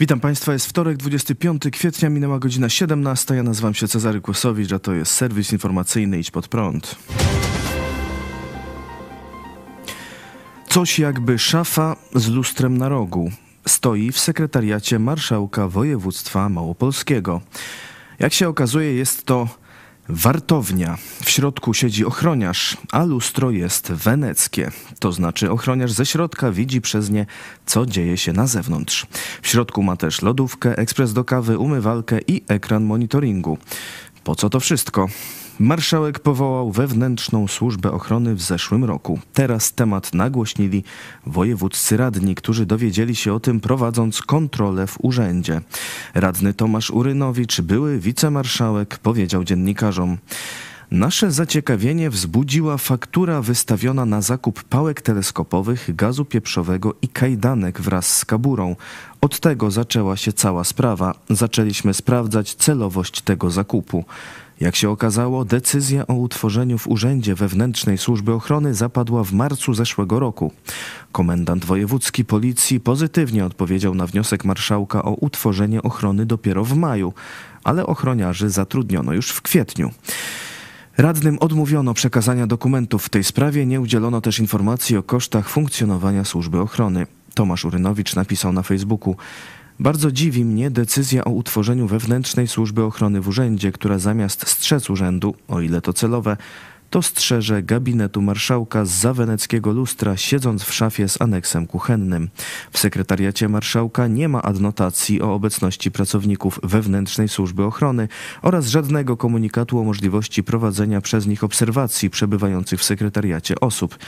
Witam Państwa, jest wtorek, 25 kwietnia, minęła godzina 17. Ja nazywam się Cezary Kłosowicz, a to jest serwis informacyjny Idź Pod Prąd. Coś jakby szafa z lustrem na rogu stoi w sekretariacie marszałka województwa małopolskiego. Jak się okazuje, jest to Wartownia. W środku siedzi ochroniarz, a lustro jest weneckie. To znaczy ochroniarz ze środka widzi przez nie, co dzieje się na zewnątrz. W środku ma też lodówkę, ekspres do kawy, umywalkę i ekran monitoringu. Po co to wszystko? Marszałek powołał wewnętrzną służbę ochrony w zeszłym roku. Teraz temat nagłośnili wojewódzcy radni, którzy dowiedzieli się o tym prowadząc kontrolę w urzędzie. Radny Tomasz Urynowicz, były wicemarszałek, powiedział dziennikarzom. Nasze zaciekawienie wzbudziła faktura wystawiona na zakup pałek teleskopowych, gazu pieprzowego i kajdanek wraz z kaburą. Od tego zaczęła się cała sprawa. Zaczęliśmy sprawdzać celowość tego zakupu. Jak się okazało, decyzja o utworzeniu w Urzędzie Wewnętrznej Służby Ochrony zapadła w marcu zeszłego roku. Komendant wojewódzki policji pozytywnie odpowiedział na wniosek marszałka o utworzenie ochrony dopiero w maju, ale ochroniarzy zatrudniono już w kwietniu. Radnym odmówiono przekazania dokumentów w tej sprawie, nie udzielono też informacji o kosztach funkcjonowania służby ochrony. Tomasz Urynowicz napisał na Facebooku: bardzo dziwi mnie decyzja o utworzeniu wewnętrznej służby ochrony w urzędzie, która zamiast strzec urzędu, o ile to celowe, to strzeże gabinetu marszałka z zaweneckiego lustra, siedząc w szafie z aneksem kuchennym. W sekretariacie marszałka nie ma adnotacji o obecności pracowników wewnętrznej służby ochrony oraz żadnego komunikatu o możliwości prowadzenia przez nich obserwacji przebywających w sekretariacie osób.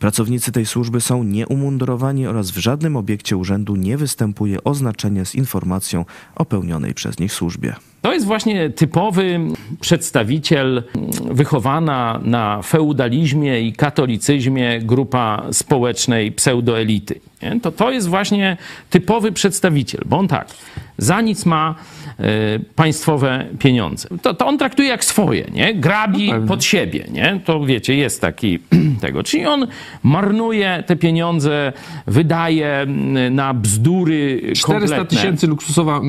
Pracownicy tej służby są nieumundurowani oraz w żadnym obiekcie urzędu nie występuje oznaczenie z informacją o pełnionej przez nich służbie. To jest właśnie typowy przedstawiciel wychowana na feudalizmie i katolicyzmie grupa społecznej pseudoelity. Nie? To, to jest właśnie typowy przedstawiciel, bo on tak, za nic ma y, państwowe pieniądze. To, to on traktuje jak swoje, nie? Grabi no pod siebie, nie? To wiecie, jest taki tego. Czyli on marnuje te pieniądze, wydaje na bzdury 400 tysięcy luksusowa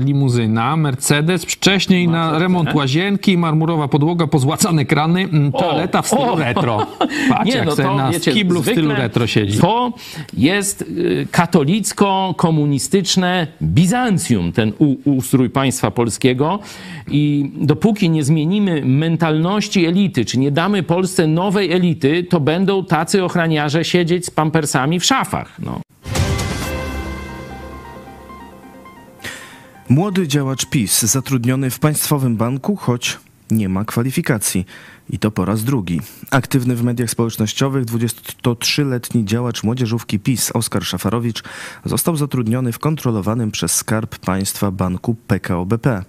limuzyna, Mercedes, wcześniej na remont łazienki, marmurowa podłoga, pozłacane krany, toaleta w stylu o, retro. Patrz, nie, jak no to, na wiecie, kiblu w stylu retro siedzi. To jest y, katolicko-komunistyczne Bizancjum, ten ustrój państwa polskiego i dopóki nie zmienimy mentalności elity, czy nie damy Polsce nowej elity, to będą tacy ochraniarze siedzieć z pampersami w szafach. No. Młody działacz PiS zatrudniony w Państwowym Banku, choć nie ma kwalifikacji. I to po raz drugi. Aktywny w mediach społecznościowych 23-letni działacz młodzieżówki PiS Oskar Szafarowicz został zatrudniony w kontrolowanym przez Skarb Państwa banku PKO BP.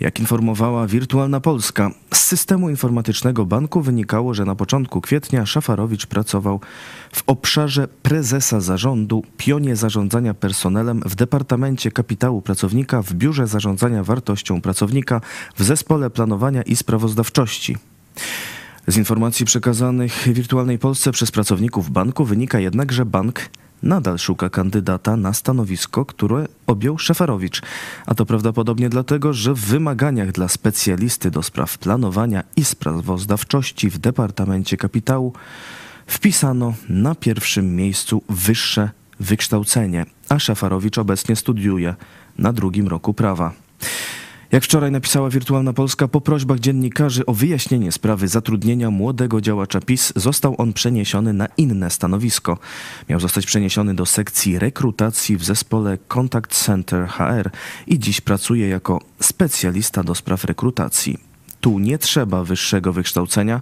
Jak informowała Wirtualna Polska, z systemu informatycznego banku wynikało, że na początku kwietnia Szafarowicz pracował w obszarze prezesa zarządu, pionie zarządzania personelem w Departamencie Kapitału Pracownika, w Biurze Zarządzania Wartością Pracownika, w Zespole Planowania i Sprawozdawczości. Z informacji przekazanych Wirtualnej Polsce przez pracowników banku wynika jednak, że bank nadal szuka kandydata na stanowisko, które objął Szeferowicz. A to prawdopodobnie dlatego, że w wymaganiach dla specjalisty do spraw planowania i sprawozdawczości w Departamencie Kapitału wpisano na pierwszym miejscu wyższe wykształcenie, a Szeferowicz obecnie studiuje na drugim roku prawa. Jak wczoraj napisała Wirtualna Polska, po prośbach dziennikarzy o wyjaśnienie sprawy zatrudnienia młodego działacza PiS został on przeniesiony na inne stanowisko. Miał zostać przeniesiony do sekcji rekrutacji w zespole Contact Center HR i dziś pracuje jako specjalista do spraw rekrutacji. Tu nie trzeba wyższego wykształcenia,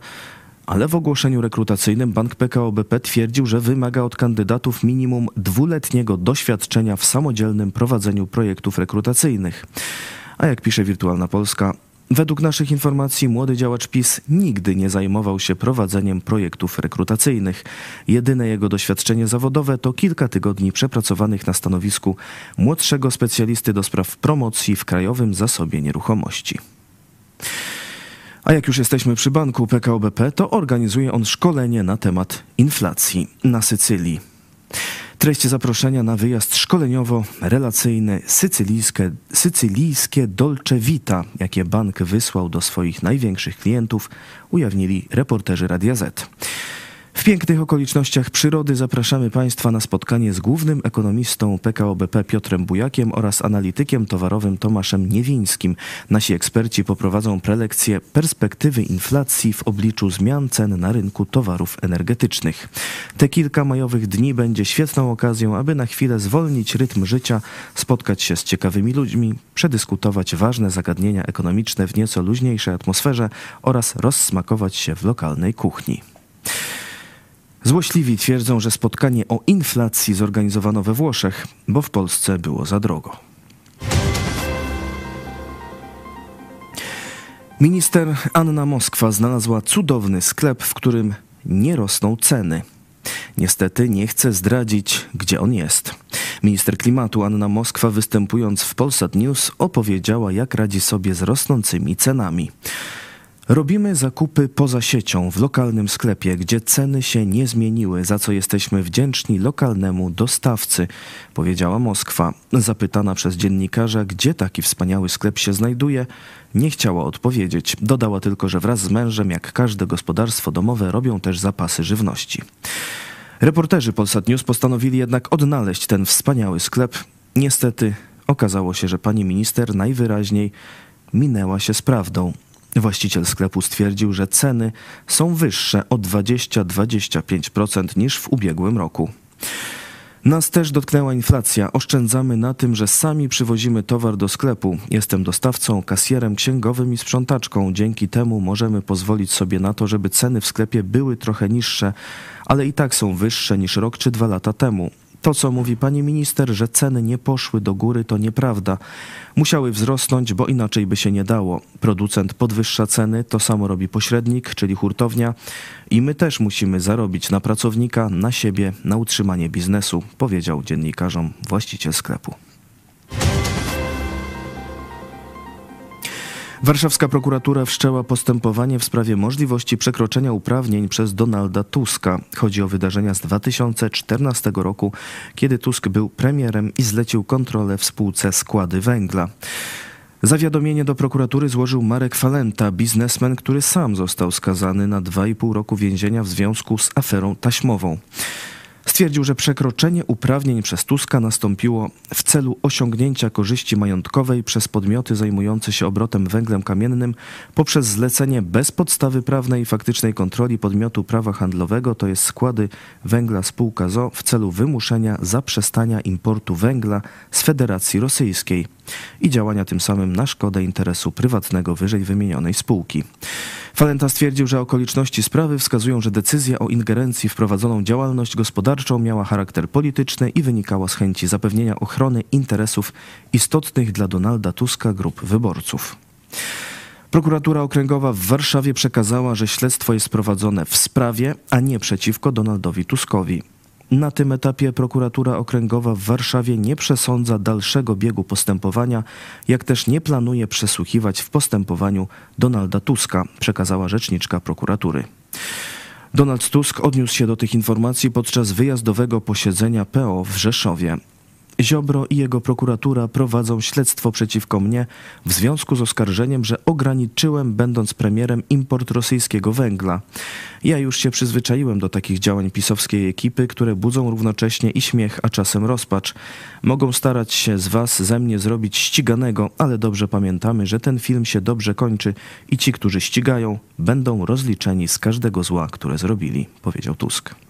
ale w ogłoszeniu rekrutacyjnym Bank PKO BP twierdził, że wymaga od kandydatów minimum dwuletniego doświadczenia w samodzielnym prowadzeniu projektów rekrutacyjnych. A jak pisze Wirtualna Polska, Według naszych informacji młody działacz PiS nigdy nie zajmował się prowadzeniem projektów rekrutacyjnych. Jedyne jego doświadczenie zawodowe to kilka tygodni przepracowanych na stanowisku młodszego specjalisty do spraw promocji w Krajowym Zasobie Nieruchomości. A jak już jesteśmy przy banku PKO BP, to organizuje on szkolenie na temat inflacji na Sycylii. Treść zaproszenia na wyjazd szkoleniowo-relacyjny sycylijskie, sycylijskie Dolce Vita, jakie bank wysłał do swoich największych klientów, ujawnili reporterzy Radia Z. W pięknych okolicznościach przyrody zapraszamy Państwa na spotkanie z głównym ekonomistą PKO BP Piotrem Bujakiem oraz analitykiem towarowym Tomaszem Niewińskim. Nasi eksperci poprowadzą prelekcję perspektywy inflacji w obliczu zmian cen na rynku towarów energetycznych. Te kilka majowych dni będzie świetną okazją, aby na chwilę zwolnić rytm życia, spotkać się z ciekawymi ludźmi, przedyskutować ważne zagadnienia ekonomiczne w nieco luźniejszej atmosferze oraz rozsmakować się w lokalnej kuchni. Złośliwi twierdzą, że spotkanie o inflacji zorganizowano we Włoszech, bo w Polsce było za drogo. Minister Anna Moskwa znalazła cudowny sklep, w którym nie rosną ceny. Niestety nie chce zdradzić, gdzie on jest. Minister klimatu Anna Moskwa, występując w Polsat News, opowiedziała, jak radzi sobie z rosnącymi cenami. Robimy zakupy poza siecią, w lokalnym sklepie, gdzie ceny się nie zmieniły, za co jesteśmy wdzięczni lokalnemu dostawcy, powiedziała Moskwa. Zapytana przez dziennikarza, gdzie taki wspaniały sklep się znajduje, nie chciała odpowiedzieć. Dodała tylko, że wraz z mężem, jak każde gospodarstwo domowe, robią też zapasy żywności. Reporterzy Polsat News postanowili jednak odnaleźć ten wspaniały sklep. Niestety okazało się, że pani minister najwyraźniej minęła się z prawdą. Właściciel sklepu stwierdził, że ceny są wyższe o 20-25% niż w ubiegłym roku. Nas też dotknęła inflacja. Oszczędzamy na tym, że sami przywozimy towar do sklepu. Jestem dostawcą, kasjerem, księgowym i sprzątaczką. Dzięki temu możemy pozwolić sobie na to, żeby ceny w sklepie były trochę niższe, ale i tak są wyższe niż rok czy dwa lata temu. To, co mówi pani minister, że ceny nie poszły do góry, to nieprawda. Musiały wzrosnąć, bo inaczej by się nie dało. Producent podwyższa ceny, to samo robi pośrednik, czyli hurtownia, i my też musimy zarobić na pracownika, na siebie, na utrzymanie biznesu, powiedział dziennikarzom właściciel sklepu. Warszawska prokuratura wszczęła postępowanie w sprawie możliwości przekroczenia uprawnień przez Donalda Tuska. Chodzi o wydarzenia z 2014 roku, kiedy Tusk był premierem i zlecił kontrolę w spółce Składy Węgla. Zawiadomienie do prokuratury złożył Marek Falenta, biznesmen, który sam został skazany na 2,5 roku więzienia w związku z aferą taśmową. Stwierdził, że przekroczenie uprawnień przez Tuska nastąpiło w celu osiągnięcia korzyści majątkowej przez podmioty zajmujące się obrotem węglem kamiennym poprzez zlecenie bez podstawy prawnej i faktycznej kontroli podmiotu prawa handlowego, to jest składy węgla spółka ZO w celu wymuszenia zaprzestania importu węgla z Federacji Rosyjskiej i działania tym samym na szkodę interesu prywatnego wyżej wymienionej spółki. Falenta stwierdził, że okoliczności sprawy wskazują, że decyzja o ingerencji w prowadzoną działalność gospodarczą miała charakter polityczny i wynikała z chęci zapewnienia ochrony interesów istotnych dla Donalda Tuska grup wyborców. Prokuratura Okręgowa w Warszawie przekazała, że śledztwo jest prowadzone w sprawie, a nie przeciwko Donaldowi Tuskowi. Na tym etapie prokuratura okręgowa w Warszawie nie przesądza dalszego biegu postępowania, jak też nie planuje przesłuchiwać w postępowaniu Donalda Tuska, przekazała rzeczniczka prokuratury. Donald Tusk odniósł się do tych informacji podczas wyjazdowego posiedzenia PO w Rzeszowie. Ziobro i jego prokuratura prowadzą śledztwo przeciwko mnie w związku z oskarżeniem, że ograniczyłem, będąc premierem, import rosyjskiego węgla. Ja już się przyzwyczaiłem do takich działań pisowskiej ekipy, które budzą równocześnie i śmiech, a czasem rozpacz. Mogą starać się z was ze mnie zrobić ściganego, ale dobrze pamiętamy, że ten film się dobrze kończy i ci, którzy ścigają, będą rozliczeni z każdego zła, które zrobili, powiedział Tusk.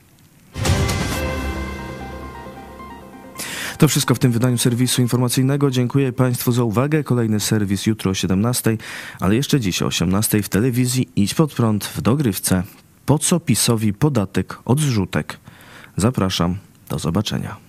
To wszystko w tym wydaniu serwisu informacyjnego. Dziękuję Państwu za uwagę. Kolejny serwis jutro o 17, ale jeszcze dziś o 18 w telewizji Idź pod prąd w dogrywce. Po co PiSowi podatek od zrzutek? Zapraszam. Do zobaczenia.